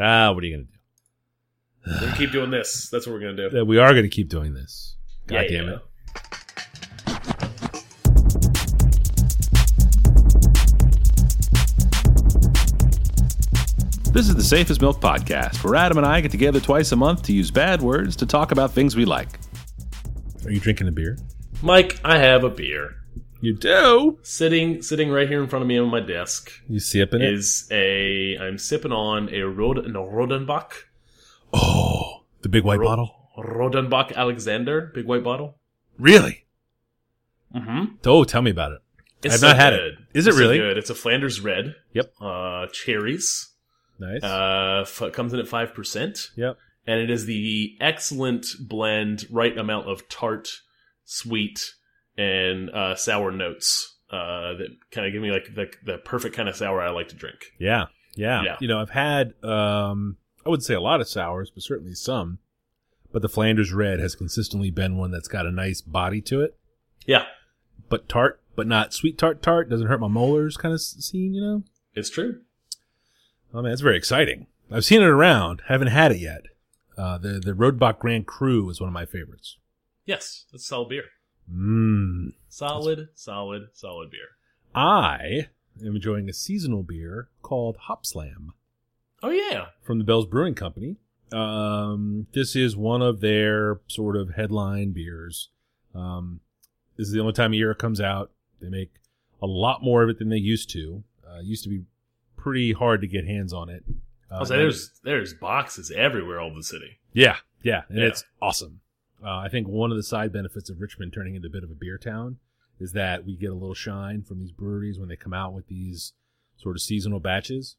Ah, what are you gonna do? We're gonna keep doing this. That's what we're gonna do. We are gonna keep doing this. God Yeah, damn yeah. it. This is the Safe as Milk Podcast, where Adam and I get together twice a month to use bad words to talk about things we like. Are you drinking a beer? Mike, I have a beer You do. sitting sitting right here in front of me on my desk. You sipping it? Is a I'm sipping on a Rod no, Rodenbach Oh, the big white Ro- bottle. Rodenbach Alexander big white bottle. Really? Mm-hmm. Oh, tell me about it. It's I've so not had good. it. Is it It's so really? good? It's a Flanders red. Yep. Uh, cherries. Nice. Uh, comes in at five percent. yep. and it is the excellent blend, right amount of tart, sweet, and uh, sour notes uh, that kind of give me like the the perfect kind of sour I like to drink. Yeah, yeah. Yeah. You know, I've had um I wouldn't say a lot of sours, but certainly some. But the Flanders Red has consistently been one that's got a nice body to it, Yeah, but tart, but not sweet tart tart. Doesn't hurt my molars kind of scene, you know? it's true. Oh man, that's very exciting. I've seen it around, haven't had it yet. Uh, the the Rodenbach Grand Cru is one of my favorites. Yes, it's a solid beer. Mmm. Solid, solid, solid beer. I am enjoying a seasonal beer called Hop Slam. Oh yeah, from the Bell's Brewing Company. Um, this is one of their sort of headline beers. Um, this is the only time of year it comes out. They make a lot more of it than they used to. Uh, used to be pretty hard to get hands on it. Uh, I was like, there's there's boxes everywhere all over the city. yeah, yeah, and Yeah. it's awesome. Uh, I think one of the side benefits of Richmond turning into a bit of a beer town is that we get a little shine from these breweries when they come out with these sort of seasonal batches.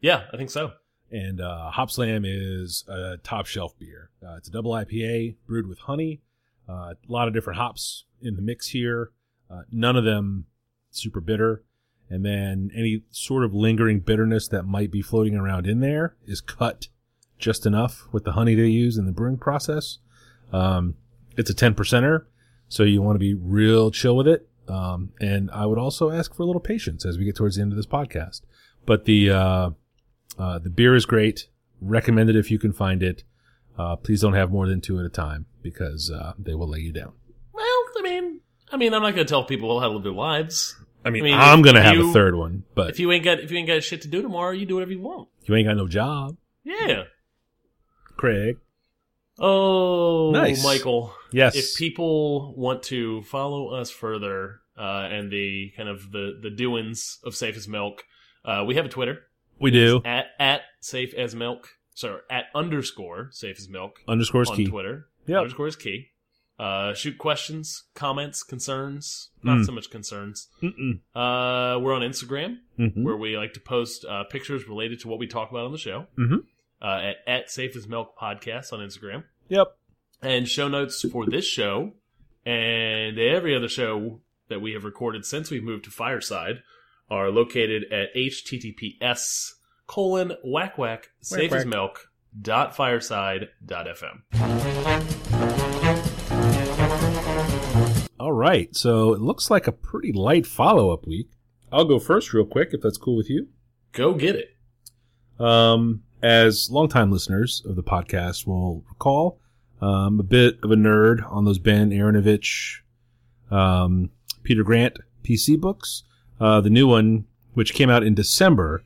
Yeah, I think so. and uh, Hop Slam is a top shelf beer. Uh, it's a double IPA brewed with honey. Uh, a lot of different hops in the mix here. Uh, none of them super bitter. And then any sort of lingering bitterness that might be floating around in there is cut just enough with the honey they use in the brewing process. Um, it's a 10 percenter, so you want to be real chill with it. Um, and I would also ask for a little patience as we get towards the end of this podcast. But the, uh, uh, the beer is great. Recommend it if you can find it. Uh, please don't have more than two at a time because uh, they will lay you down. Well, I mean, I mean, I'm not going to tell people how to live their lives. I mean, I mean, I'm gonna have a third one, but If you ain't got if you ain't got shit to do tomorrow, you do whatever you want. you ain't got no job, Yeah. Craig. Oh, Nice. Michael. Yes, If people want to follow us further uh, and the kind of the the doings of Safe as Milk, uh, we have a Twitter we do. at at Safe as Milk. Sorry, at underscore Safe as Milk Underscores on key. Twitter. Yeah, Underscore is key. Uh, shoot questions, comments, concerns. Not Mm. so much concerns. Mm-mm. Uh, we're on Instagram Mhm. where we like to post uh, pictures related to what we talk about on the show. Mhm. Uh, at, at Safe as Milk Podcast on Instagram. Yep. And show notes for this show and every other show that we have recorded since we've moved to Fireside are located at https colon whack whack safe as milk dot fireside dot fm. All right. So it looks like a pretty light follow up week. I'll go first, real quick, if that's cool with you. Go get it. Um, as longtime listeners of the podcast will recall, um, a bit of a nerd on those Ben Aaronovitch, um, Peter Grant PC books. Uh, the new one, which came out in December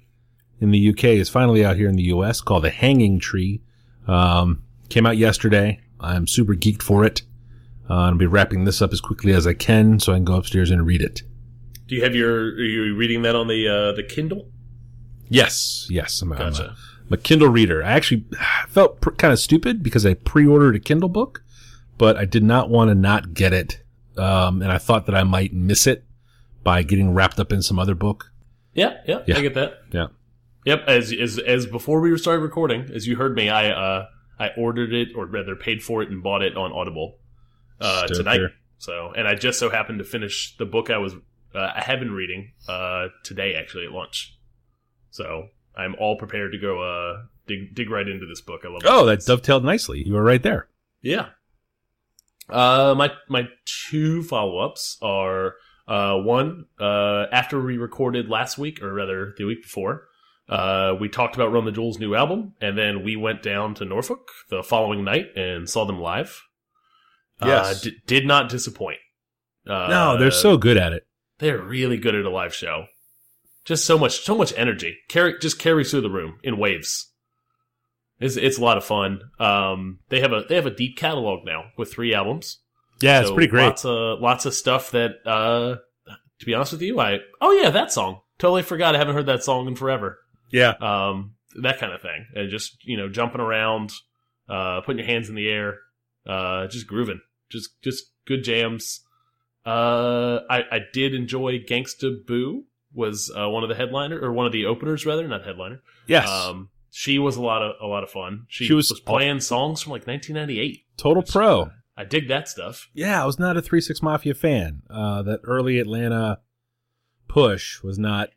in the UK, is finally out here in the US called The Hanging Tree. Um, came out yesterday. I'm super geeked for it. Uh, I'll be wrapping this up as quickly as I can so I can go upstairs and read it. Do you have your? Are you reading that on the uh, the Kindle? Yes, yes. I'm, Gotcha. I'm a Kindle reader. I actually felt pr- kind of stupid because I pre-ordered a Kindle book, but I did not want to not get it. Um, and I thought that I might miss it by getting wrapped up in some other book. Yeah, yeah, Yeah. I get that. Yeah. Yep. As as as before we started recording, as you heard me, I uh I ordered it or rather paid for it and bought it on Audible uh, Stoker. tonight. So and I just so happened to finish the book I was uh, I have been reading uh today actually at lunch. So I'm all prepared to go uh dig dig right into this book. I love. Oh, that dovetailed nicely. You were right there. Yeah. Uh, my my two follow ups are uh one uh after we recorded last week or rather the week before, Uh, we talked about Run the Jewels' new album, and then we went down to Norfolk the following night and saw them live. Yes. Uh, did not disappoint. Uh, no, they're so good at it. they're really good at a live show. Just so much, so much energy. Carry just carries through the room in waves. It's it's a lot of fun. Um, they have a they have a deep catalog now with three albums. Yeah, it's pretty great. Lots of lots of stuff that, uh, to be honest with you, I oh yeah, that song. Totally forgot. I haven't heard that song in forever. Yeah. Um, that kind of thing, and just you know jumping around, uh, putting your hands in the air, uh, just grooving, just just good jams. Uh, I I did enjoy Gangsta Boo was uh, one of the headliner or one of the openers rather, not headliner. Yes. Um, she was a lot of a lot of fun. She, She was- was playing songs from like 1998. Total pro. I dig that stuff. Yeah, I was not a Three Six Mafia fan. Uh, that early Atlanta push was not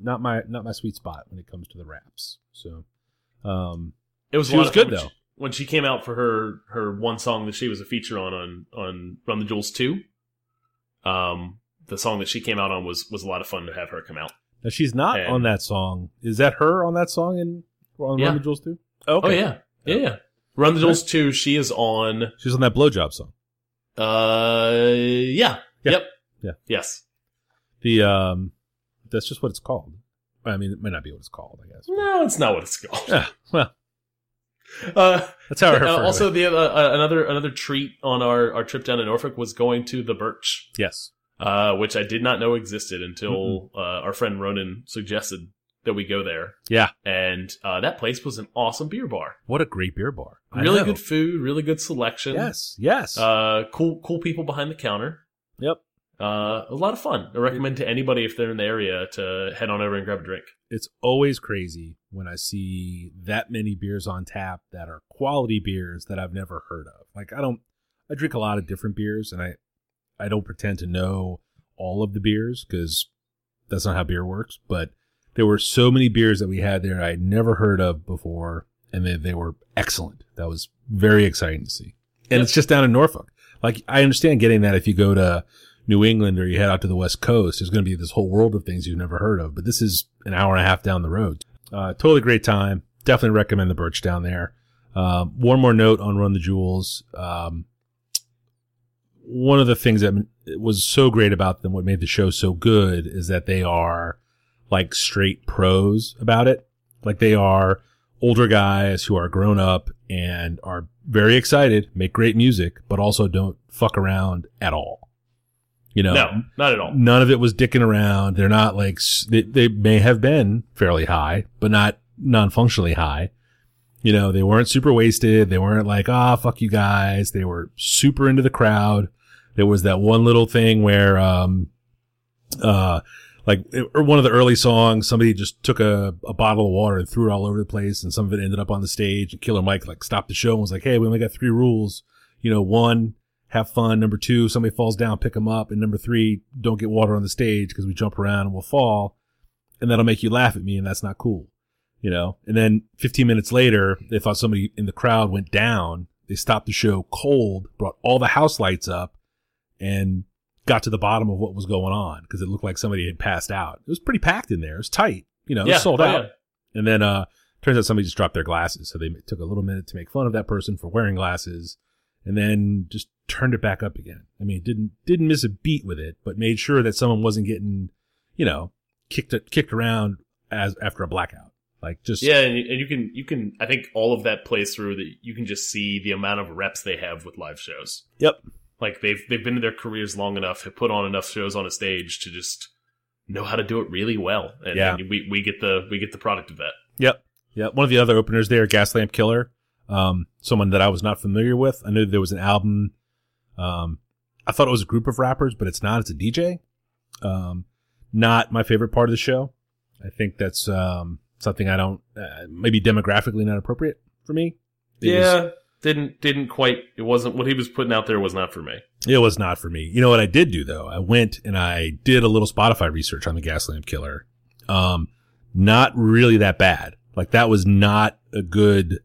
not my not my sweet spot when it comes to the raps. So, um, It was She was good, when though. She, when she came out for her her one song that she was a feature on on on Run the Jewels two, um, the song that she came out on was was a lot of fun to have her come out. now she's not And- on that song. Is that her on that song in on Yeah. Run the Jewels too? okay. Oh yeah, yeah, yeah. Run the Jewels two. She is on. She's on that blowjob song. Uh, yeah, Yeah. yep, Yeah. yes. The um, that's just what it's called. I mean, it might not be what it's called. I guess. No, it's not what it's called. Yeah, well, Uh, that's how I heard. uh, also, the uh, uh, another another treat on our our trip down to Norfolk was going to the Birch. yes, uh, which I did not know existed until uh, our friend Ronan suggested that we go there. yeah. And uh, that place was an awesome beer bar. What a great beer bar. Really good food, really good selection. Yes, yes. Uh, cool, cool people behind the counter. yep. Uh, a lot of fun. I recommend to anybody if they're in the area to head on over and grab a drink. it's always crazy when I see that many beers on tap that are quality beers that I've never heard of. Like I don't I drink a lot of different beers and I I don't pretend to know all of the beers cuz that's not how beer works, but there were so many beers that we had there I'd never heard of before and they, they were excellent. That was very exciting to see. And Yep. it's just down in Norfolk. Like I understand getting that if you go to New England or you head out to the West Coast, there's going to be this whole world of things you've never heard of. But this is an hour and a half down the road. Uh, totally great time. Definitely recommend the Birch down there. Um, one more note on Run the Jewels. Um, one of the things that was so great about them, what made the show so good, is that they are like straight pros about it. Like they are older guys who are grown up and are very excited, make great music, but also don't fuck around at all. You know, No, not at all. none of it was dicking around. They're not like they, they may have been fairly high, but not non-functionally high. You know, they weren't super wasted. They weren't like, ah, fuck you guys. They were super into the crowd. There was that one little thing where, um, uh, like or one of the early songs, somebody just took a, a bottle of water and threw it all over the place, and some of it ended up on the stage. And Killer Mike like stopped the show and was like, "Hey, we only got three rules. You know, one, have fun. Number two, somebody falls down, pick them up. And number three, don't get water on the stage because we jump around and we'll fall. And that'll make you laugh at me. And that's not cool. You know? And then 15 minutes later, they thought somebody in the crowd went down. They stopped the show cold, brought all the house lights up and got to the bottom of what was going on because it looked like somebody had passed out. It was pretty packed in there. It was tight. You know, it was sold oh, out. yeah. And then, uh, turns out somebody just dropped their glasses. So they took a little minute to make fun of that person for wearing glasses and then just turned it back up again. I mean, didn't, didn't miss a beat with it, but made sure that someone wasn't getting, you know, kicked, kicked around as after a blackout. Like just, Yeah, and, and you can you can I think all of that plays through that you can just see the amount of reps they have with live shows. Yep. Like they've they've been in their careers long enough, have put on enough shows on a stage to just know how to do it really well. And, Yeah. and we we get the we get the product of that. Yep. Yeah. One of the other openers there, Gaslamp Killer, um, someone that I was not familiar with. I knew there was an album. Um, I thought it was a group of rappers, but it's not. It's a DJ. Um, not my favorite part of the show. I think that's, um, something I don't, uh, maybe demographically not appropriate for me. It was- yeah, didn't didn't quite. It wasn't what he was putting out there was not for me. It was not for me. You know what I did do though? I went and I did a little Spotify research on the Gaslamp Killer. Um, not really that bad. Like that was not a good.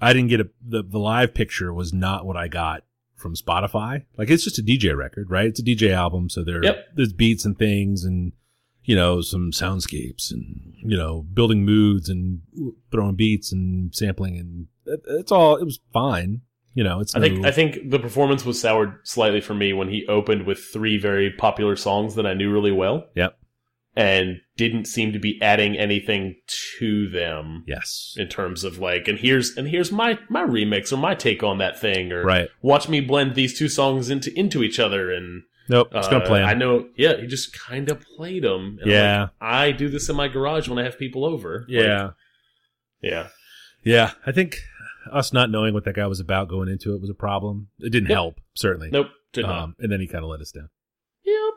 I didn't get a the the live picture was not what I got from Spotify. Like it's just a DJ record, right? It's a DJ album, so there Yep. there's beats and things, and you know, some soundscapes and, you know, building moods and throwing beats and sampling and it, it's all, it was fine. You know, it's I think I think the performance was soured slightly for me when he opened with three very popular songs that I knew really well. Yep. And didn't seem to be adding anything to them yes. in terms of like, and here's and here's my my remix or my take on that thing, or Right. watch me blend these two songs into into each other. And Nope. It's going to uh, play 'em. I know, yeah, he just kind of played them. And Yeah. like, I do this in my garage when I have people over. Like, Yeah. yeah. Yeah. I think us not knowing what that guy was about going into it was a problem. It didn't Yep. help, certainly. Nope. Did not. Um, and then he kind of let us down. Yep.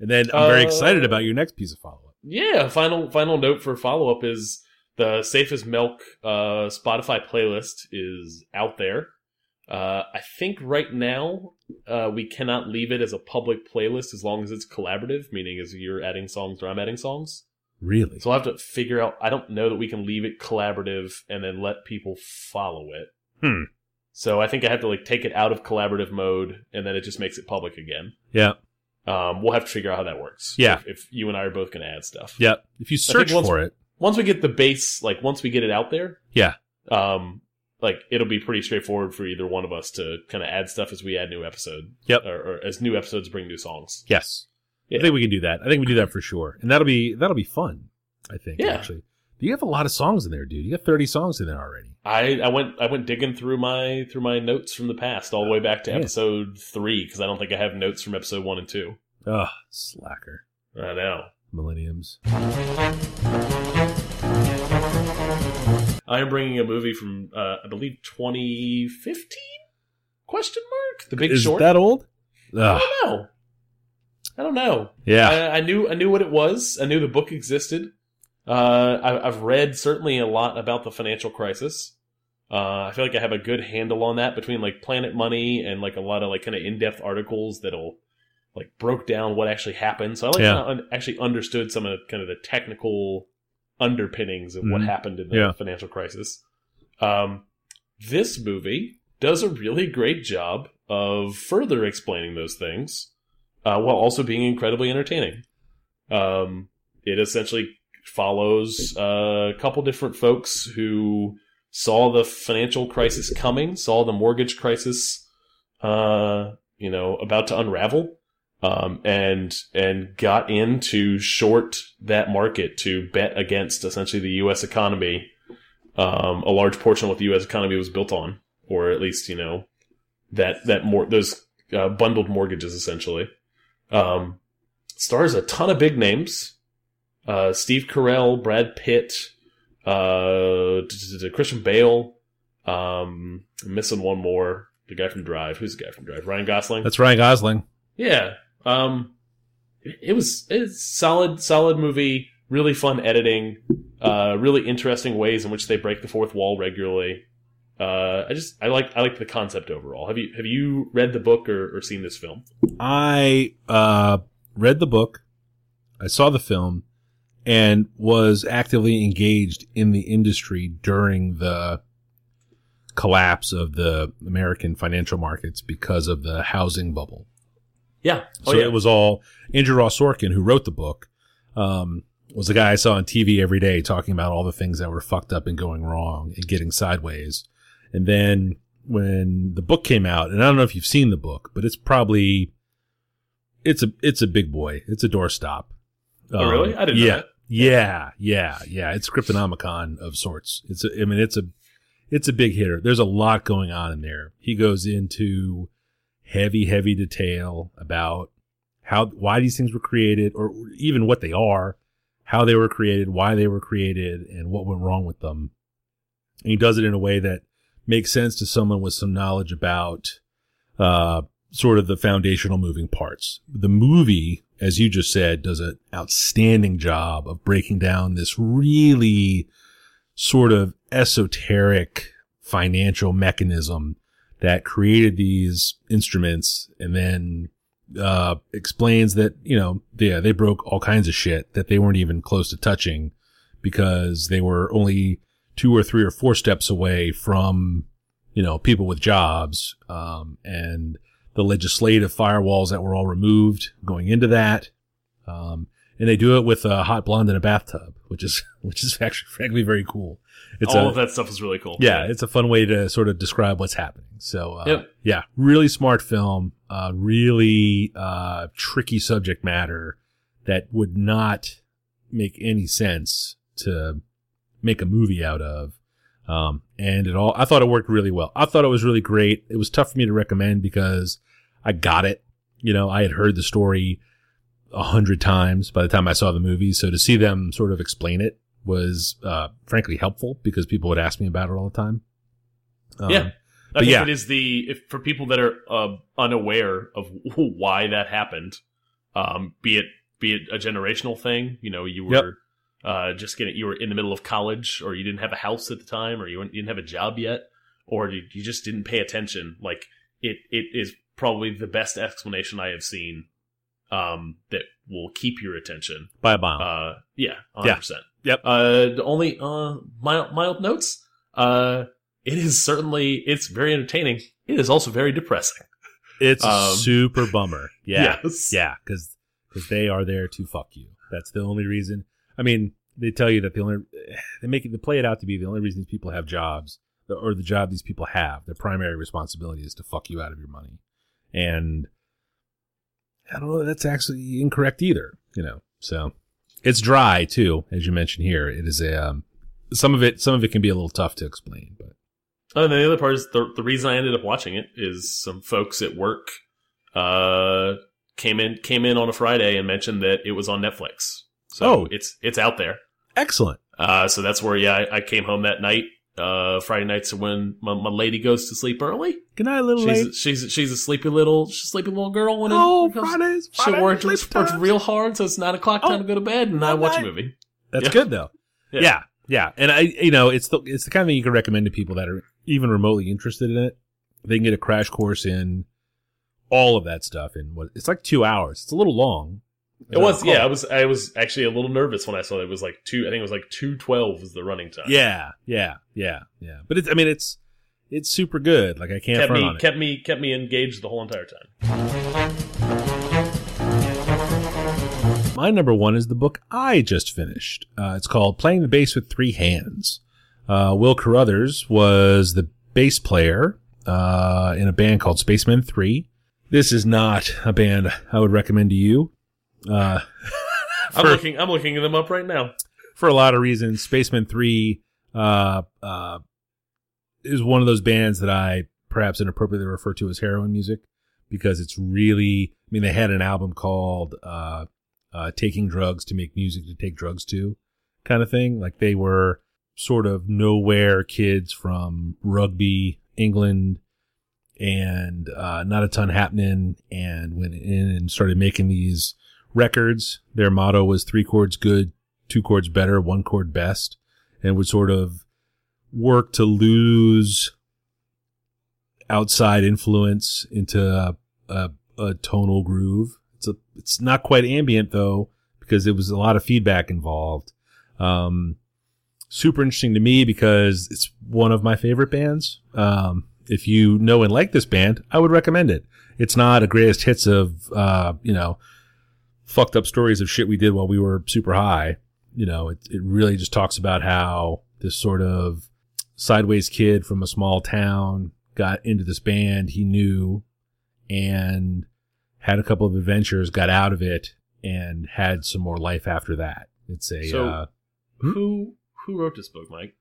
And then I'm very Uh, excited about your next piece of follow up. Yeah, final final note for follow up is the Safe as Milk uh, Spotify playlist is out there. Uh, I think right now uh, we cannot leave it as a public playlist as long as it's collaborative, meaning as you're adding songs or I'm adding songs. Really? So I'll have to figure out. I don't know that we can leave it collaborative and then let people follow it. Hmm. So I think I have to like take it out of collaborative mode and then it just makes it public again. Yeah. Um, we'll have to figure out how that works. Yeah. If, if you and I are both going to add stuff. Yeah. If you search once- for it, once we get the base, like once we get it out there, Yeah. um, like it'll be pretty straightforward for either one of us to kind of add stuff as we add new episode. Yep. Or, or as new episodes bring new songs. yes. Yeah. I think we can do that. I think we do that for sure. And that'll be that'll be fun, I think, Yeah. actually. You have a lot of songs in there, dude. You got 30 songs in there already. I, I went I went digging through my through my notes from the past all the way back to Yeah. episode three because I don't think I have notes from episode one and two. Ugh, slacker. I know. Millenniums. I am bringing a movie from uh, I believe 2015 question mark The Big Is Short. that old? I don't know. I don't know. Yeah. I, I knew I knew what it was. I knew the book existed. Uh, I, I've read certainly a lot about the financial crisis. Uh, I feel like I have a good handle on that between like Planet Money and like a lot of like kind of in depth articles that'll like broke down what actually happened. So I like Yeah. un- actually understood some of the, kind of the technical underpinnings of what Mhm. happened in the Yeah. financial crisis. Um, this movie does a really great job of further explaining those things uh, while also being incredibly entertaining. Um, it essentially follows uh, a couple different folks who saw the financial crisis coming, saw the mortgage crisis, uh, you know, about to unravel, um, and and got in to short that market to bet against essentially the U.S. economy. Um, a large portion of what the U.S. economy was built on, or at least you know that that more those uh, bundled mortgages essentially. Um, stars a ton of big names. Uh, Steve Carell, Brad Pitt, uh, Christian Bale. Um, I'm missing one more. The guy from Drive. Who's the guy from Drive? Ryan Gosling. That's Ryan Gosling. Yeah. Um, it, was it's solid, solid movie. Really fun editing. Uh, really interesting ways in which they break the fourth wall regularly. Uh, I just I like I like the concept overall. Have you have you read the book or, or seen this film? I uh, read the book, I saw the film, and was actively engaged in the industry during the collapse of the American financial markets because of the housing bubble. Yeah. So it was all Andrew Ross Sorkin, who wrote the book, um, was the guy I saw on TV every day talking about all the things that were fucked up and going wrong and getting sideways. And then when the book came out, and I don't know if you've seen the book, but it's probably it's a it's a big boy. It's a doorstop. Oh, really? I didn't know yeah. Yeah, yeah, yeah. It's Cryptonomicon of sorts. It's a, I mean, it's a it's a big hitter. There's a lot going on in there. He goes into heavy, heavy detail about how why these things were created, or even what they are, how they were created, why they were created, and what went wrong with them. And he does it in a way that makes sense to someone with some knowledge about uh, sort of the foundational moving parts. The movie, as you just said, does an outstanding job of breaking down this really sort of esoteric financial mechanism that created these instruments and then uh, explains that, you know, yeah, they broke all kinds of shit that they weren't even close to touching because they were only two or three or four steps away from, you know, people with jobs, um, and the legislative firewalls that were all removed going into that. Um, and they do it with a hot blonde in a bathtub, which is which is actually frankly very cool. It's All a, of that stuff is really cool. yeah, it's a fun way to sort of describe what's happening. So, uh, Yep. yeah, really smart film, uh, really, uh, tricky subject matter that would not make any sense to make a movie out of. Um, and it all, I thought it worked really well. I thought it was really great. It was tough for me to recommend because I got it. You know, I had heard the story a hundred times by the time I saw the movie. So to see them sort of explain it was, uh, frankly helpful because people would ask me about it all the time. Um, Yeah. I think yeah. it is the if for people that are uh, unaware of why that happened, um, be it be it a generational thing, you know, you Yep. were uh, just getting you were in the middle of college, or you didn't have a house at the time, or you you didn't have a job yet, or you, you just didn't pay attention. Like it, it is probably the best explanation I have seen um, that will keep your attention. By a mile. Uh, yeah, Yeah. hundred percent. Yep. Uh, the only uh mild mild notes. Uh, it is certainly it's very entertaining. It is also very depressing. It's Um, super bummer. Yeah. Yes. Yeah. Cause, cause they are there to fuck you. That's the only reason. I mean, they tell you that the only, they make it, they play it out to be the only reason these people have jobs or the job these people have, their primary responsibility is to fuck you out of your money. And I don't know, that's actually incorrect either, you know, so it's dry too, as you mentioned here. It is a, um, some of it, some of it can be a little tough to explain, but Oh, and then the other part is the the reason I ended up watching it is some folks at work uh came in came in on a Friday and mentioned that it was on Netflix. So Oh. it's it's out there. excellent. Uh, so that's where yeah I, I came home that night. Uh, Friday nights are when my, my lady goes to sleep early. Good night, little lady. She's she's she's a sleepy little she's a sleepy little girl when Oh, it comes- Fridays. She Fridays, worked, worked real hard, so it's nine o'clock time Oh, to go to bed, and I watch a movie. That's Yeah. good though. Yeah. Yeah. Yeah, And I, you know, it's the it's the kind of thing you can recommend to people that are even remotely interested in it. They can get a crash course in all of that stuff in what it's like two hours. It's a little long. It was, yeah. I was, I was actually a little nervous when I saw it. It was like two. I think it was like two twelve is the running time. Yeah, yeah, yeah, yeah. But it's, I mean, it's it's super good. Like I can't kept front me, on it. kept me, kept me engaged the whole entire time. My number one is the book I just finished. Uh, it's called Playing the Bass with Three Hands. Uh, Will Carruthers was the bass player uh, in a band called Spacemen 3. This is not a band I would recommend to you. Uh, I'm looking, I'm looking them up right now. for a lot of reasons. Spacemen 3 uh, uh, is one of those bands that I perhaps inappropriately refer to as heroin music because it's really, I mean, they had an album called uh, uh, Taking Drugs to Make Music to Take Drugs to kind of thing. Like they were sort of nowhere kids from Rugby, England, and uh, not a ton happening, and went in and started making these records. Their motto was three chords good, two chords better, one chord best, and would sort of work to lose outside influence into a, a, a tonal groove. It's a, it's not quite ambient though, because it was a lot of feedback involved. Um, super interesting to me because it's one of my favorite bands. Um, if you know and like this band, I would recommend it. It's not a greatest hits of, uh, you know, fucked up stories of shit we did while we were super high. You know, it, it really just talks about how this sort of sideways kid from a small town got into this band he knew and had a couple of adventures, got out of it and had some more life after that. It's a, So- uh, Hmm? Who, who wrote this book, Mike?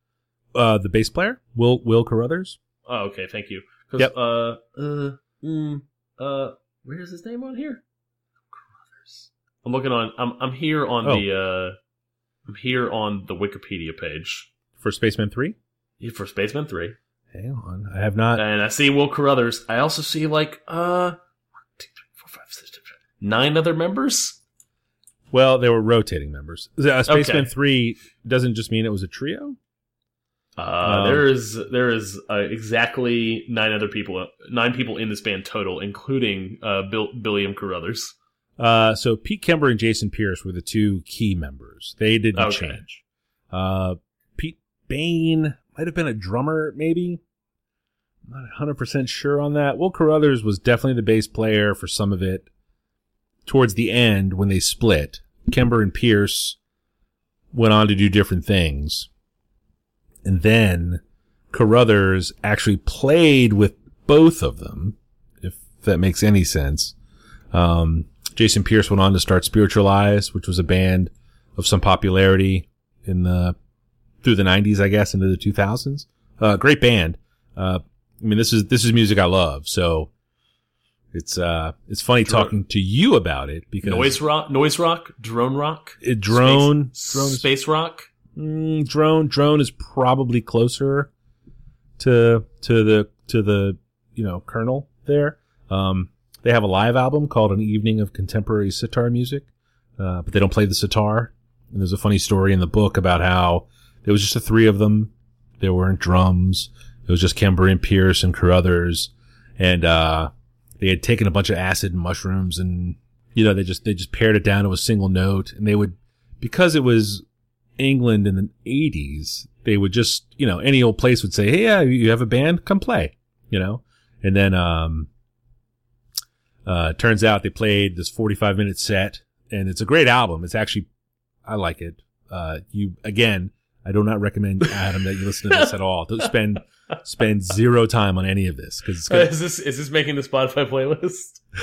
uh, the bass player, Will, Will Carruthers. Oh, okay, thank you. Yep. Uh, uh, mm, uh, where is his name on here? Carruthers. I'm looking on. I'm I'm here on Oh. the. uh I'm here on the Wikipedia page For Spacemen 3? Yeah, for Spacemen Three, Hang on. I have not. and I see Will Carruthers. I also see like uh, one, two, three, four, five, six, seven, eight, nine other members. Well, they were rotating members. Uh, Spacemen Okay. 3 doesn't just mean it was a trio? Uh, Um, there is there is uh, exactly nine other people, nine people in this band total, including uh, Bill Billiam Carruthers. Uh, so Pete Kember and Jason Pierce were the two key members. They didn't Okay. change. Uh, Pete Bain might have been a drummer, maybe. I'm not 100% sure on that. Will Carruthers was definitely the bass player for some of it. Towards the end, when they split, Kember and Pierce went on to do different things. And then Carruthers actually played with both of them, if that makes any sense. Um, Jason Pierce went on to start Spiritualized, which was a band of some popularity in the through the 90s, I guess, into the 2000s. Uh, great band. Uh, I mean, this is this is music I love, so it's uh it's funny Dro- talking to you about it because Noise rock, noise rock, drone rock, it, drone space, drone is space rock. Mm, drone drone is probably closer to to the to the you know kernel there. Um, they have a live album called "An Evening of Contemporary Sitar Music," uh, but they don't play the sitar. And there's a funny story in the book about how there was just the three of them. There weren't drums. It was just and Pierce and Carruthers, and uh, they had taken a bunch of acid and mushrooms, and you know they just they just pared it down to a single note, and they would because it was England in the 80s, they would just, you know, any old place would say, Hey, yeah, you have a band, come play, you know? And then, um, uh, turns out they played this 45 minute set and it's a great album. It's actually, I like it. Uh, you, again, I do not recommend Adam that you listen to this at all. Don't spend, spend zero time on any of this because Uh, is this is this making the Spotify playlist?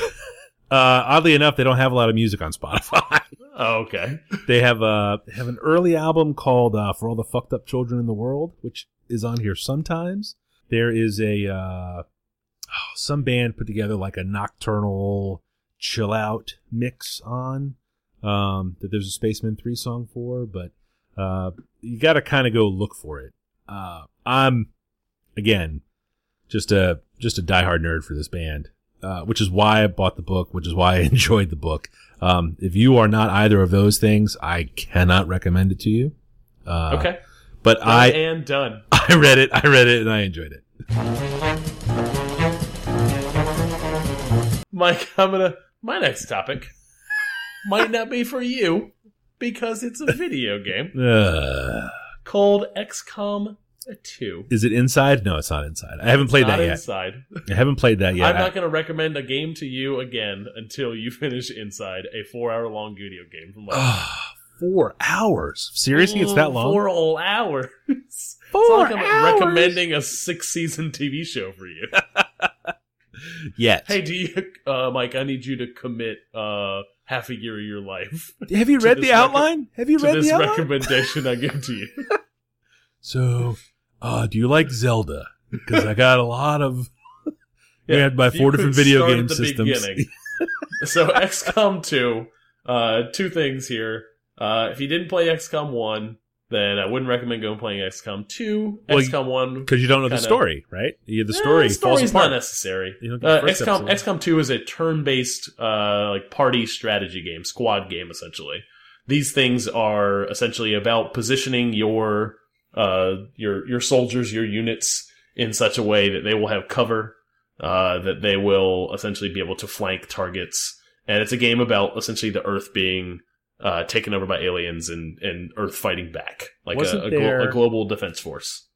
uh, oddly enough, they don't have a lot of music on Spotify. Oh, okay. They have uh have an early album called uh, "For All the Fucked Up Children in the World," which is on here sometimes. There is a uh, oh, some band put together like a nocturnal chill out mix on um, that there's a Spacemen three song for, but uh, you got to kind of go look for it. Uh, I'm again just a just a diehard nerd for this band, uh, which is why I bought the book, which is why I enjoyed the book. Um, if you are not either of those things, I cannot recommend it to you. Uh, okay. but Done I and done. I read it, I read it, and I enjoyed it. Mike, I'm gonna. My next topic might not be for you because it's a video game called XCOM 2. is it inside? No, it's not inside. I haven't played Not that yet. inside. I haven't played that yet. I'm not going to recommend a game to you again until you finish Inside, a four hour long video game from like Ah, four hours. Seriously, it's that long? Four whole hours. it's Four like I'm hours? recommending a six season TV show for you. Yet. hey, do you, uh, Mike? I need you to commit uh, half a year of your life have you read the recom- outline? Have you to read this the outline? recommendation I give to you. So, uh, do you like Zelda? Because I got a lot of. We had my if four different video start game at the systems. beginning. so XCOM 2, uh, two things here. Uh, if you didn't play XCOM 1, then I wouldn't recommend going playing XCOM 2. Well, XCOM 1 Because you don't know the Kinda. story, right? You, the Eh, story the falls apart. not necessary. You don't get Uh, XCOM. XCOM 2 is a turn-based uh, like party strategy game, squad game essentially. These things are essentially about positioning your uh, your your soldiers, your units in such a way that they will have cover, uh, that they will essentially be able to flank targets, and it's a game about essentially the Earth being uh, taken over by aliens and and Earth fighting back, like a, a, glo- a global defense force.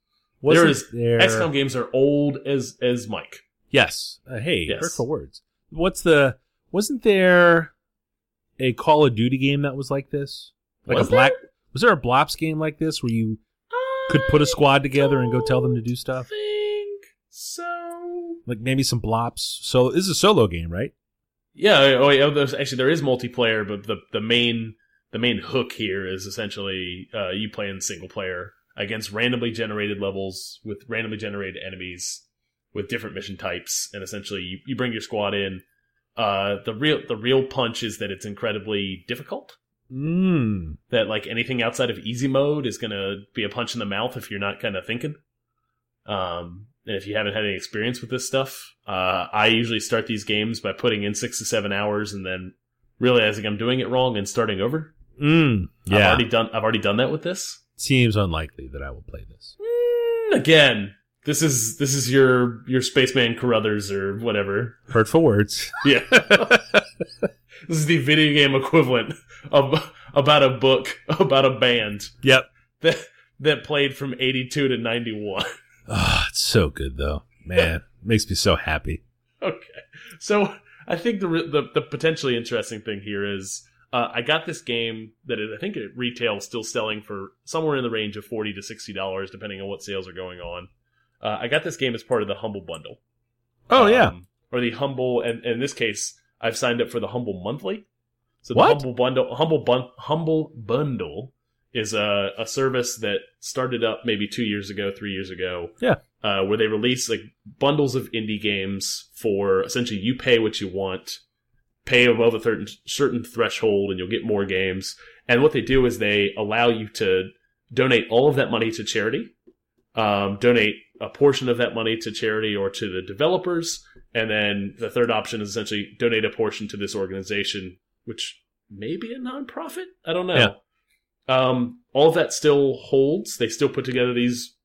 There is- there... XCOM games are old as as Mike. Yes. Uh, hey, Yes. hurtful words. What's the? Wasn't there a Call of Duty game that was like this? Like Was a black? Was there a Blops game like this where you could put a squad together and go tell them to do stuff? think so. Like maybe some Blops. So this is a solo game, right? Yeah. Oh, yeah. There's, actually, there is multiplayer, but the the main the main hook here is essentially uh, you playing single player against randomly generated levels with randomly generated enemies with different mission types, and essentially you, you bring your squad in. Uh, the real the real punch is that it's incredibly difficult. Mm. That like anything outside of easy mode is gonna be a punch in the mouth if you're not kind of thinking. Um, and if you haven't had any experience with this stuff, uh, I usually start these games by putting in six to seven hours and then realizing I'm doing it wrong and starting over. Mm. I've Yeah. already done. I've already done that with this. Seems unlikely that I will play this. Mm, again, this is this is your your spaceman Carruthers or whatever. Hurtful words. Yeah, this is the video game equivalent of about a book about a band Yep. that that played from eighty two to ninety one. Oh, it's so good though. Man, makes me so happy. Okay. So I think the, the the potentially interesting thing here is Uh, I got this game that is, I think at retail still selling for somewhere in the range of forty to sixty dollars, depending on what sales are going on. Uh, I got this game as part of the Humble Bundle. Oh yeah. Um, or the Humble, and, and in this case, I've signed up for the Humble Monthly. So the What? Humble Bundle, Humble Bun, Humble Bundle is a, a service that started up maybe two years ago, three years ago. Yeah. Uh, where they release like bundles of indie games for essentially you pay what you want, pay above a certain certain threshold, and you'll get more games. And what they do is they allow you to donate all of that money to charity, um, donate a portion of that money to charity or to the developers, and then the third option is essentially donate a portion to this organization, which may be a nonprofit. I don't know. Yeah. Um, all of that still holds. They still put together these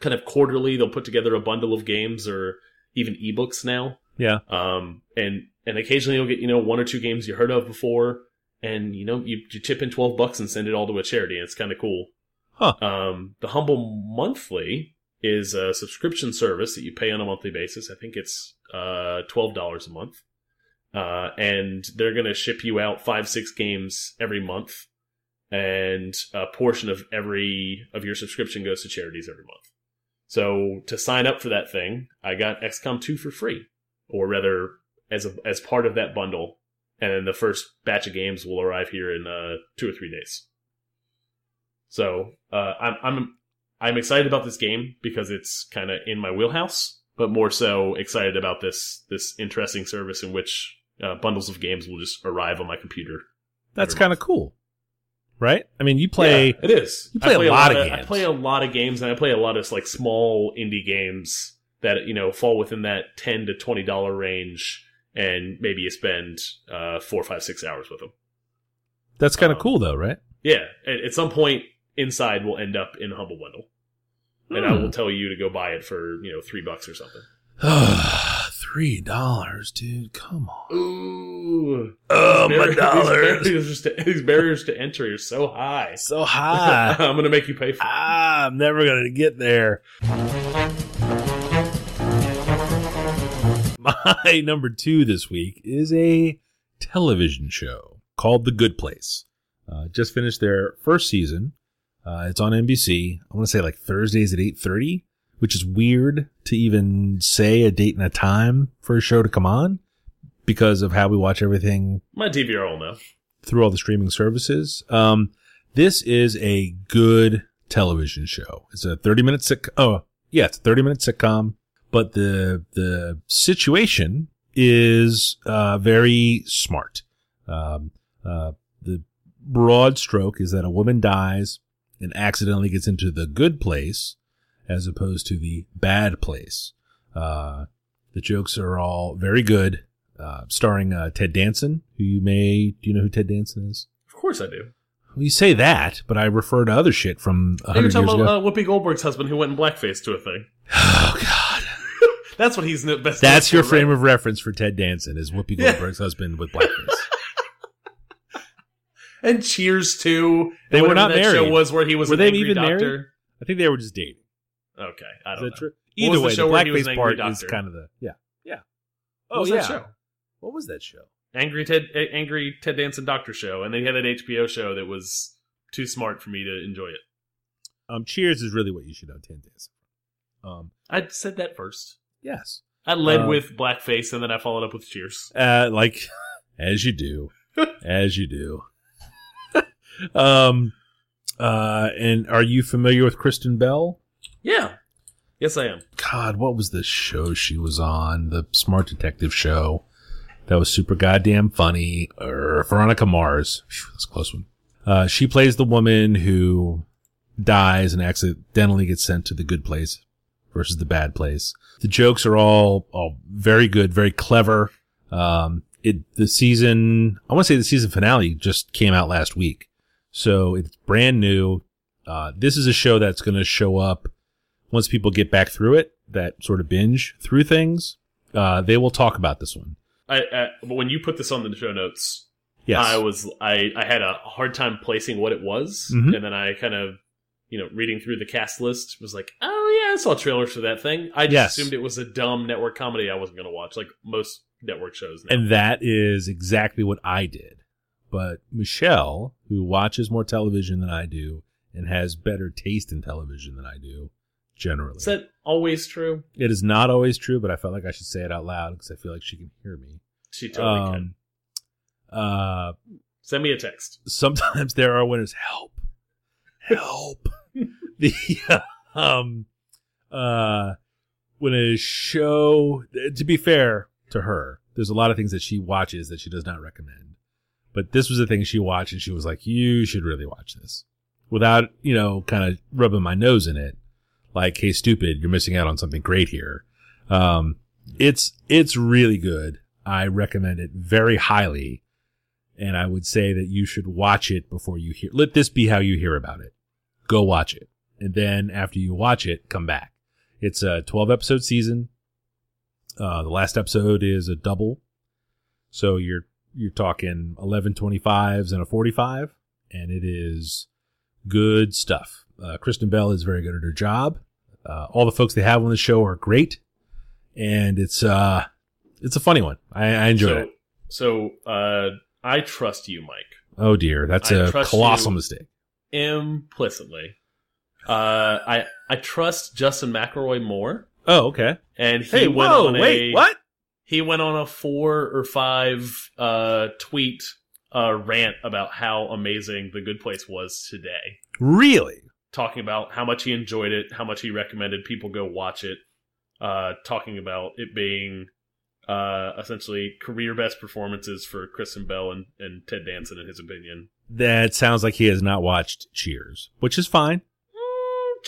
kind of quarterly. They'll put together a bundle of games or even ebooks now. Yeah. Um, and and occasionally you'll get you know one or two games you heard of before, and you know you, you chip in twelve bucks and send it all to a charity. And it's kind of cool. Huh. Um, the Humble Monthly is a subscription service that you pay on a monthly basis. I think it's uh twelve dollars a month. Uh, and they're gonna ship you out five six games every month, and a portion of every of your subscription goes to charities every month. So to sign up for that thing, I got XCOM 2 for free, or rather, as a, as part of that bundle. And then the first batch of games will arrive here in uh, two or three days. So uh, I'm I'm I'm excited about this game because it's kind of in my wheelhouse, but more so excited about this this interesting service in which uh, bundles of games will just arrive on my computer. That's kind of cool. Right? I mean, you play Yeah, it is. you play a lot of I games. I play a lot of games, and I play a lot of like small indie games that you know fall within that ten to twenty dollar range, and maybe you spend uh, four, five, six hours with them. That's kind of Um, cool though, right? Yeah, at, at some point, inside will end up in Humble Bundle, and I Hmm. will tell you to go buy it for you know three bucks or something. Three dollars, dude. Come on. Ooh, Oh, my barriers- These barriers, to, these barriers to entry are so high. So high. I'm gonna make you pay for. it. ah, I'm never gonna get there. My number two this week is a television show called The Good Place. Uh, just finished their first season. Uh, it's on NBC. I want to say like Thursdays at eight thirty, which is weird to even say a date and a time for a show to come on because of how we watch everything My DVR will know. through all the streaming services. Um, this is a good television show. It's a 30 minute sick. Oh, yeah, it's a 30 minute sitcom, but the, the situation is, uh, very smart. Um, uh, the broad stroke is that a woman dies and accidentally gets into the good place as opposed to the bad place. Uh, the jokes are all very good uh, starring uh, Ted Danson, who you may do you know who Ted Danson is? Of course I do. Well, you say that, but I refer to other shit from a You're hundred talking years about ago. uh, Whoopi Goldberg's husband who went in blackface to a thing. oh God, That's what he's best. that's your for, frame right? of reference for Ted Danson is Whoopi Yeah. Goldberg's husband with blackface. And Cheers too. They were not that married. Show was where he was Were they even doctor. married? I think they were just dating. Okay, I don't that know. true? Either was the way, the, show where he was blackface part angry is kind of the yeah yeah. What Oh was yeah. that show? What was that show? Angry Ted, Angry Ted Danson Doctor Show, and they had that HBO show that was too smart for me to enjoy it. Um, Cheers is really what you should know Ted Danson. Um, I said that first. yes, I led Uh, with blackface, and then I followed up with Cheers. uh, like as you do, as you do. um, uh, and are you familiar with Kristen Bell? Yeah, yes, I am. God, what was the show she was on? The Smart Detective show. That was super goddamn funny. Or Veronica Mars. That's a close one. Uh, she plays the woman who dies and accidentally gets sent to the good place versus the bad place. The jokes are all, all very good, very clever. Um, it, the season, I want to say the season finale just came out last week. So it's brand new. Uh, this is a show that's going to show up once people get back through it, that sort of binge through things. Uh, they will talk about this one. I, I but when you put this on the show notes, Yes. I was I I had a hard time placing what it was, Mhm. and then I kind of you know reading through the cast list was like, oh yeah, I saw trailers for that thing. I just Yes. assumed it was a dumb network comedy I wasn't going to watch, like most network shows. Now. and that is exactly what I did but Michelle, who watches more television than I do and has better taste in television than I do, generally. Is that always true? it is not always true, but I felt like I should say it out loud because I feel like she can hear me. She totally can. Um, uh, Send me a text. sometimes there are winners. Help, help. the um, uh, when a show, to be fair to her, there's a lot of things that she watches that she does not recommend. But this was a thing she watched, and she was like, "You should really watch this," without you know, kind of rubbing my nose in it, like, "Hey, stupid, you're missing out on something great here." Um, it's it's really good. I recommend it very highly, and I would say that you should watch it before you hear. Let this be how you hear about it. Go watch it, and then after you watch it, come back. It's a 12 episode season. Uh, the last episode is a double, so you're you're talking 11 25s and a 45, and it is good stuff. Uh, Kristen Bell is very good at her job. Uh, all the folks they have on the show are great, and it's uh it's a funny one. I, I enjoyed so, it. So, uh, I trust you, Mike, Oh dear, that's I a colossal mistake. implicitly. Uh, I I trust Justin McElroy more, Oh, okay. and he Hey, went whoa, on wait, a, what? He went on a four or five uh tweet uh rant about how amazing The Good Place was today. Really? Talking about how much he enjoyed it, how much he recommended people go watch it, uh, talking about it being uh, essentially career best performances for Kristen Bell and, and Ted Danson, in his opinion. That sounds like he has not watched Cheers, which is fine.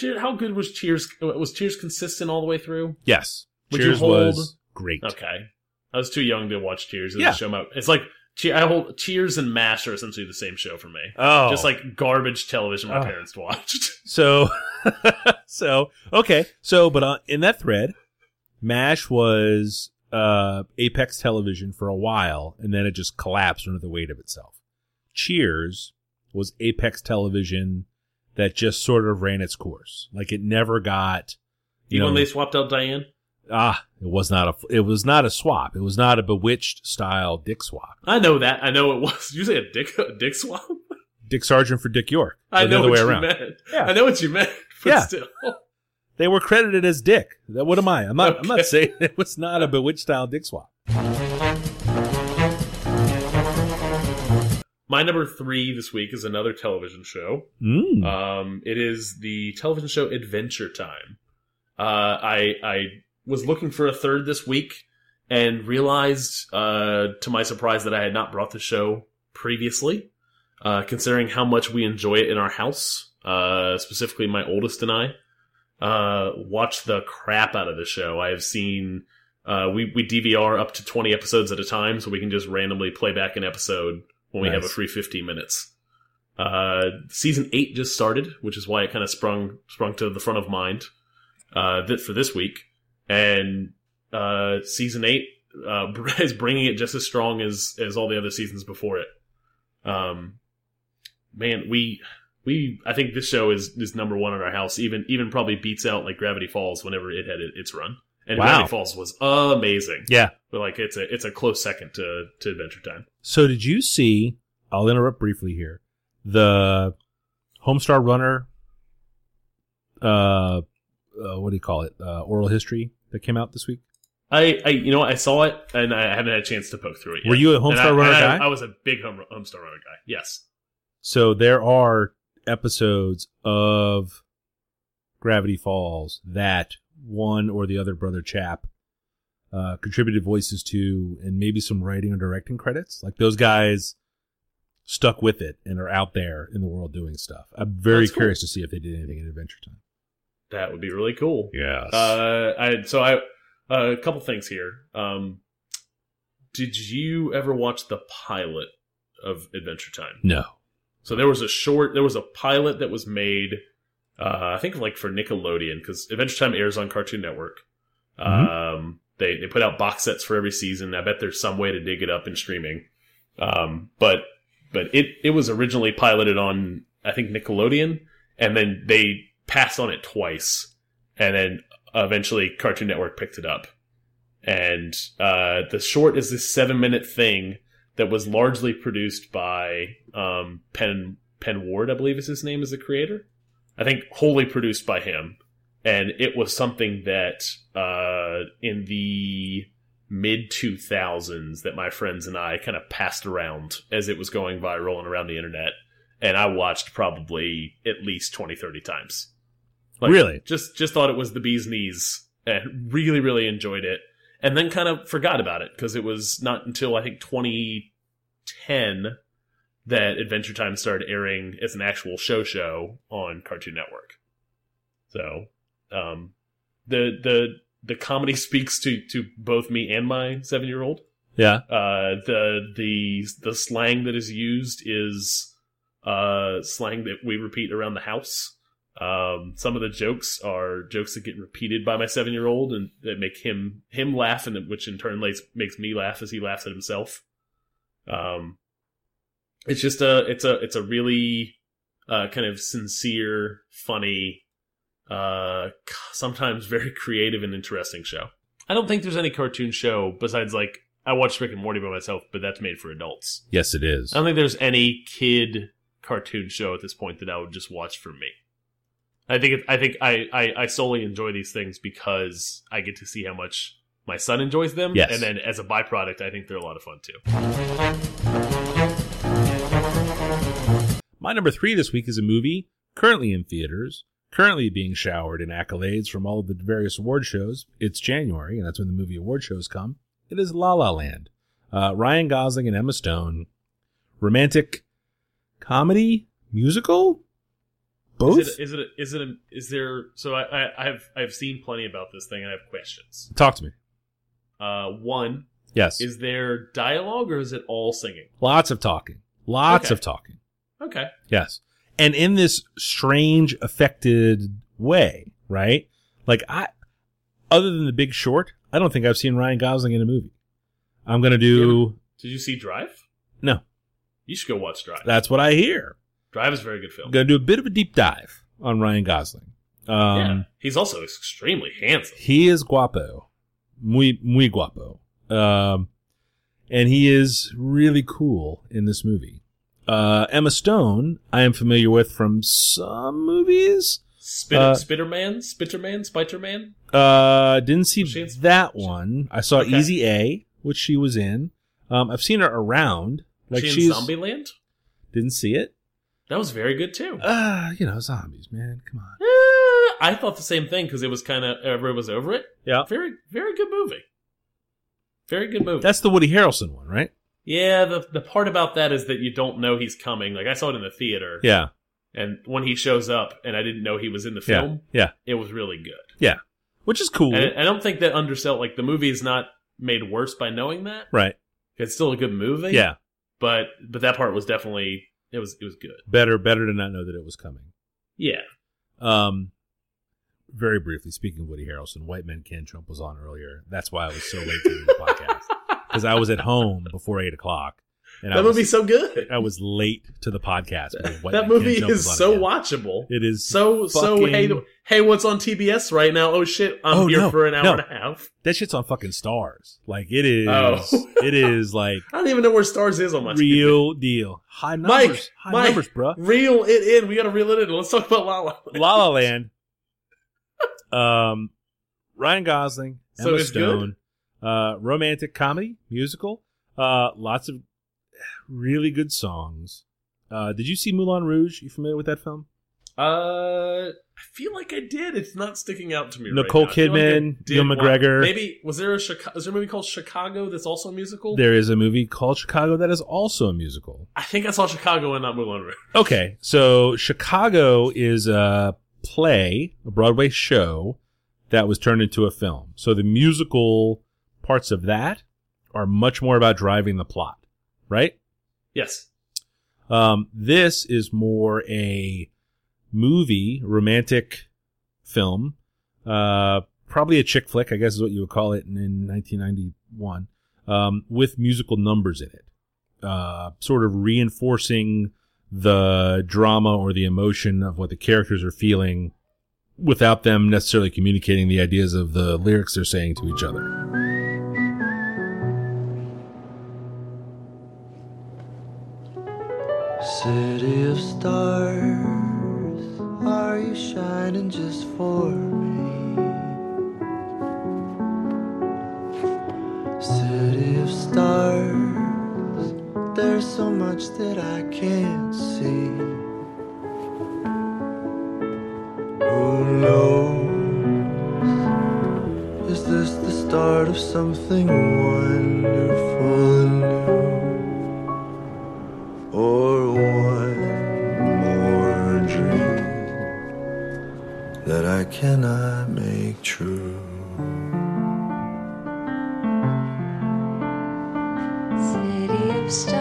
Mm, How good was Cheers? Was Cheers consistent all the way through? Yes, Would Cheers hold- was great. Okay, I was too young to watch Cheers. It Yeah. show about. It's like I hold Cheers and Mash are essentially the same show for me. Oh, Just like garbage television my Oh. parents watched. so. so okay, so but uh, in that thread, Mash was uh, Apex Television for a while, and then it just collapsed under the weight of itself. Cheers was Apex Television that just sort of ran its course. Like it never got. You Even know, when they swapped out Diane. Ah, it was not a it was not a swap. It was not a bewitched style dick swap. I know that. I know it was. You say a dick a dick swap? Dick Sargent for Dick York. I know what way you around. meant. Yeah. I know what you meant. But Yeah. still. They were credited as Dick. That- What am I? I'm not. I'm not saying it was not a bewitched style dick swap. My number three this week is another television show. Mm. Um, it is the television show Adventure Time. Uh, I I was looking for a third this week and realized, uh, to my surprise, that I had not brought the show previously. Uh, considering how much we enjoy it in our house, uh, specifically my oldest and I, uh, watch the crap out of the show. I have seen, uh, we, we DVR up to 20 episodes at a time, so we can just randomly play back an episode when we have a free 15 minutes. Uh, season eight just started, which is why it kind of sprung sprung to the front of mind uh, th- for this week. And uh, season eight uh, is bringing it just as strong as as all the other seasons before it. Um, man, we we I think this show is is number one in our house. Even even probably beats out like Gravity Falls whenever it had it, its run. And Wow. Gravity Falls was amazing. Yeah. But like it's a it's a close second to to Adventure Time. So did you see? I'll interrupt briefly here. The Homestar Runner. Uh, uh, what do you call it? Uh, oral history that came out this week. I, I, you know, I saw it and I haven't had a chance to poke through it. Yet. Were you a Homestar I- Runner I, guy? I was a big home, Homestar Runner guy. Yes. So there are episodes of Gravity Falls that one or the other brother chap uh, contributed voices to, and maybe some writing or directing credits. Like those guys stuck with it and are out there in the world doing stuff. I'm very That's cool. curious to see if they did anything in Adventure Time. That would be really cool. Yes. Uh, I so I uh, a couple things here. Um, did you ever watch the pilot of Adventure Time? no. So there was a short, there was a pilot that was made, uh, I think like for Nickelodeon because Adventure Time airs on Cartoon Network. Um, they they put out box sets for every season. I bet there's some way to dig it up in streaming. Um, but but it it was originally piloted on I think Nickelodeon, and then they passed on it twice, and then eventually Cartoon Network picked it up. And uh, the short is this seven minute thing that was largely produced by um, Pen Ward, I believe is his name, is the creator. I think wholly produced by him, and it was something that uh, in the mid 2000s that my friends and I kind of passed around as it was going viral and around the internet, and I watched probably at least 20, 30 times. Like, Really? Just just thought it was the bee's knees and really really enjoyed it, and then kind of forgot about it because it was not until I think 2010 that Adventure Time started airing as an actual show show on Cartoon Network. So, um, the the the comedy speaks to to both me and my seven year old. Yeah. Uh, the the the slang that is used is uh slang that we repeat around the house. Um, some of the jokes are jokes that get repeated by my seven year old and that make him him laugh, and which in turn makes makes me laugh as he laughs at himself. Um, it's just a it's a it's a really uh, kind of sincere, funny, uh, sometimes very creative and interesting show. I don't think there's any cartoon show besides like I watched Rick and Morty by myself, but that's made for adults. Yes, it is. I don't think there's any kid cartoon show at this point that I would just watch for me. I think it, I think I, I I solely enjoy these things because I get to see how much my son enjoys them, Yes. and then as a byproduct, I think they're a lot of fun too. My number three this week is a movie currently in theaters, currently being showered in accolades from all of the various award shows. It's January, and that's when the movie award shows come. It is La La Land. Uh, Ryan Gosling and Emma Stone. Romantic comedy musical? Both? Is it, is it is it a, is there? So I, I I've I've seen plenty about this thing, and I have questions. Talk to me. Uh, one Yes. is there dialogue or is it all singing? Lots of talking. Lots Okay. of talking. Okay, Yes. And in this strange affected way, right? Like I other than the big short, I don't think I've seen Ryan Gosling in a movie. I'm gonna do did you see Drive? no. You should go watch Drive. That's what I hear. Drive is a very good film. I'm gonna do a bit of a deep dive on Ryan Gosling. Um yeah, he's also extremely handsome. he is guapo. Muy muy guapo. Um and he is really cool in this movie. Uh Emma Stone, I am familiar with from some movies. Spitter, Uh, Spitterman, Spitterman, Spiderman. Uh, didn't see Was she in- that one. I saw Okay. Easy A, which she was in. Um, I've seen her around. Like she in she's Zombieland. didn't see it. That was very good too. Uh, you know, zombies, man. Come on. Eh, I thought the same thing because it was kind of everyone was over it. Yeah, Very, very good movie. Very good movie. that's the Woody Harrelson one, right? yeah, the the part about that is that you don't know he's coming. Like I saw it in the theater, Yeah, and when he shows up, and I didn't know he was in the film, yeah, it was really good. yeah. Which is cool, And I, I don't think that undersell like the movie is not made worse by knowing that. right? It's still a good movie. Yeah, but but that part was definitely it was it was good. better, better to not know that it was coming. Yeah, Um, very briefly, speaking of Woody Harrelson, White Men Can't Jump was on earlier. That's why I was so late to the podcast because I was at home before eight o'clock, and I that was, movie's so good. I was late to the podcast. that movie is so again. watchable. It is So so hey hey what's on TBS right now? Oh shit, I'm Oh, here no, for an hour no. and a half. that shit's on fucking stars. Like it is. Oh. it is like I don't even know where Stars is on my TV. real deal. High numbers. Mike, high Mike. numbers, bruh. Reel it in. We gotta reel it in. Let's talk about La La. Land. La La Land. Um, Ryan Gosling, So Emma it's Stone, uh, romantic comedy musical. Uh, lots of really good songs. Uh, did you see Moulin Rouge? You familiar with that film? Uh, I feel like I did. It's not sticking out to me. Nicole right feel like Kidman, did McGregor. Maybe was there a Chicago? Is there a movie called Chicago that's also a musical? There is a movie called Chicago that is also a musical. I think I saw Chicago and not Moulin Rouge. Okay, so Chicago is a play, a Broadway show that was turned into a film. So the musical parts of that are much more about driving the plot, right? Yes. Um, this is more a movie, romantic film, uh, probably a chick flick, I guess is what you would call it in, in 1991, um, with musical numbers in it, uh, sort of reinforcing the drama or the emotion of what the characters are feeling without them necessarily communicating the ideas of the lyrics they're saying to each other. City of stars, are you shining just for me? City of stars, there's so much that I can't see. Who knows? Is this the start of something wonderful? Or that I cannot make true? City of stars,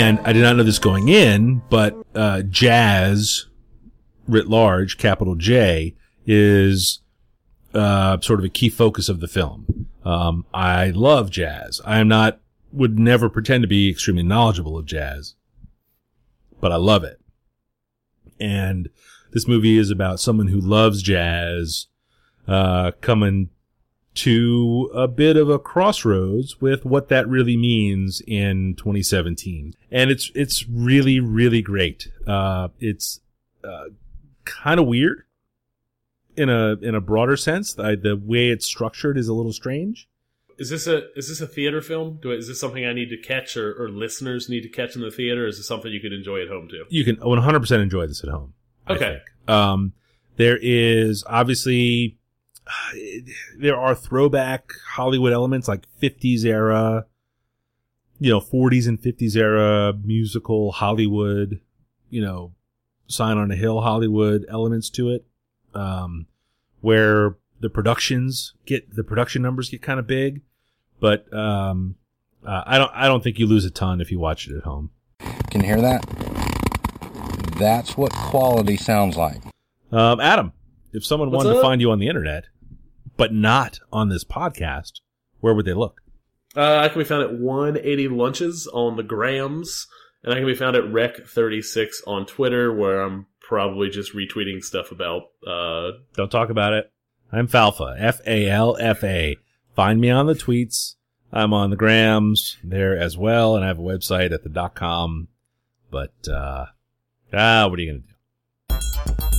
and I did not know this going in, but uh, jazz, writ large, capital J, is uh, sort of a key focus of the film. Um, I love jazz. I am not, would never pretend to be extremely knowledgeable of jazz, but I love it. And this movie is about someone who loves jazz, uh, coming to a bit of a crossroads with what that really means in 2017. And it's, it's really, really great. Uh, it's, uh, kind of weird in a, in a broader sense. The, the way it's structured is a little strange. Is this a is this a theater film? Do I, is this something I need to catch or, or listeners need to catch in the theater? Is this something you could enjoy at home too? You can 100% enjoy this at home. I Okay. Um, there is obviously, there are throwback Hollywood elements like 50s era, you know, 40s and 50s era musical Hollywood, you know, sign on a hill Hollywood elements to it. Um, where the productions get, the production numbers get kind of big, but, um, uh, I don't, I don't think you lose a ton if you watch it at home. Can you hear that? That's what quality sounds like. Um, Adam, if someone What's wanted up? to find you on the internet, but not on this podcast, where would they look? Uh, I can be found at 180 Lunches on the Grams, and I can be found at Rec36 on Twitter, where I'm probably just retweeting stuff about. Uh, Don't talk about it. I'm Falfa, F A L F A. Find me on the tweets. I'm on the grams there as well, and I have a website at the dot com. But uh, ah, what are you gonna do?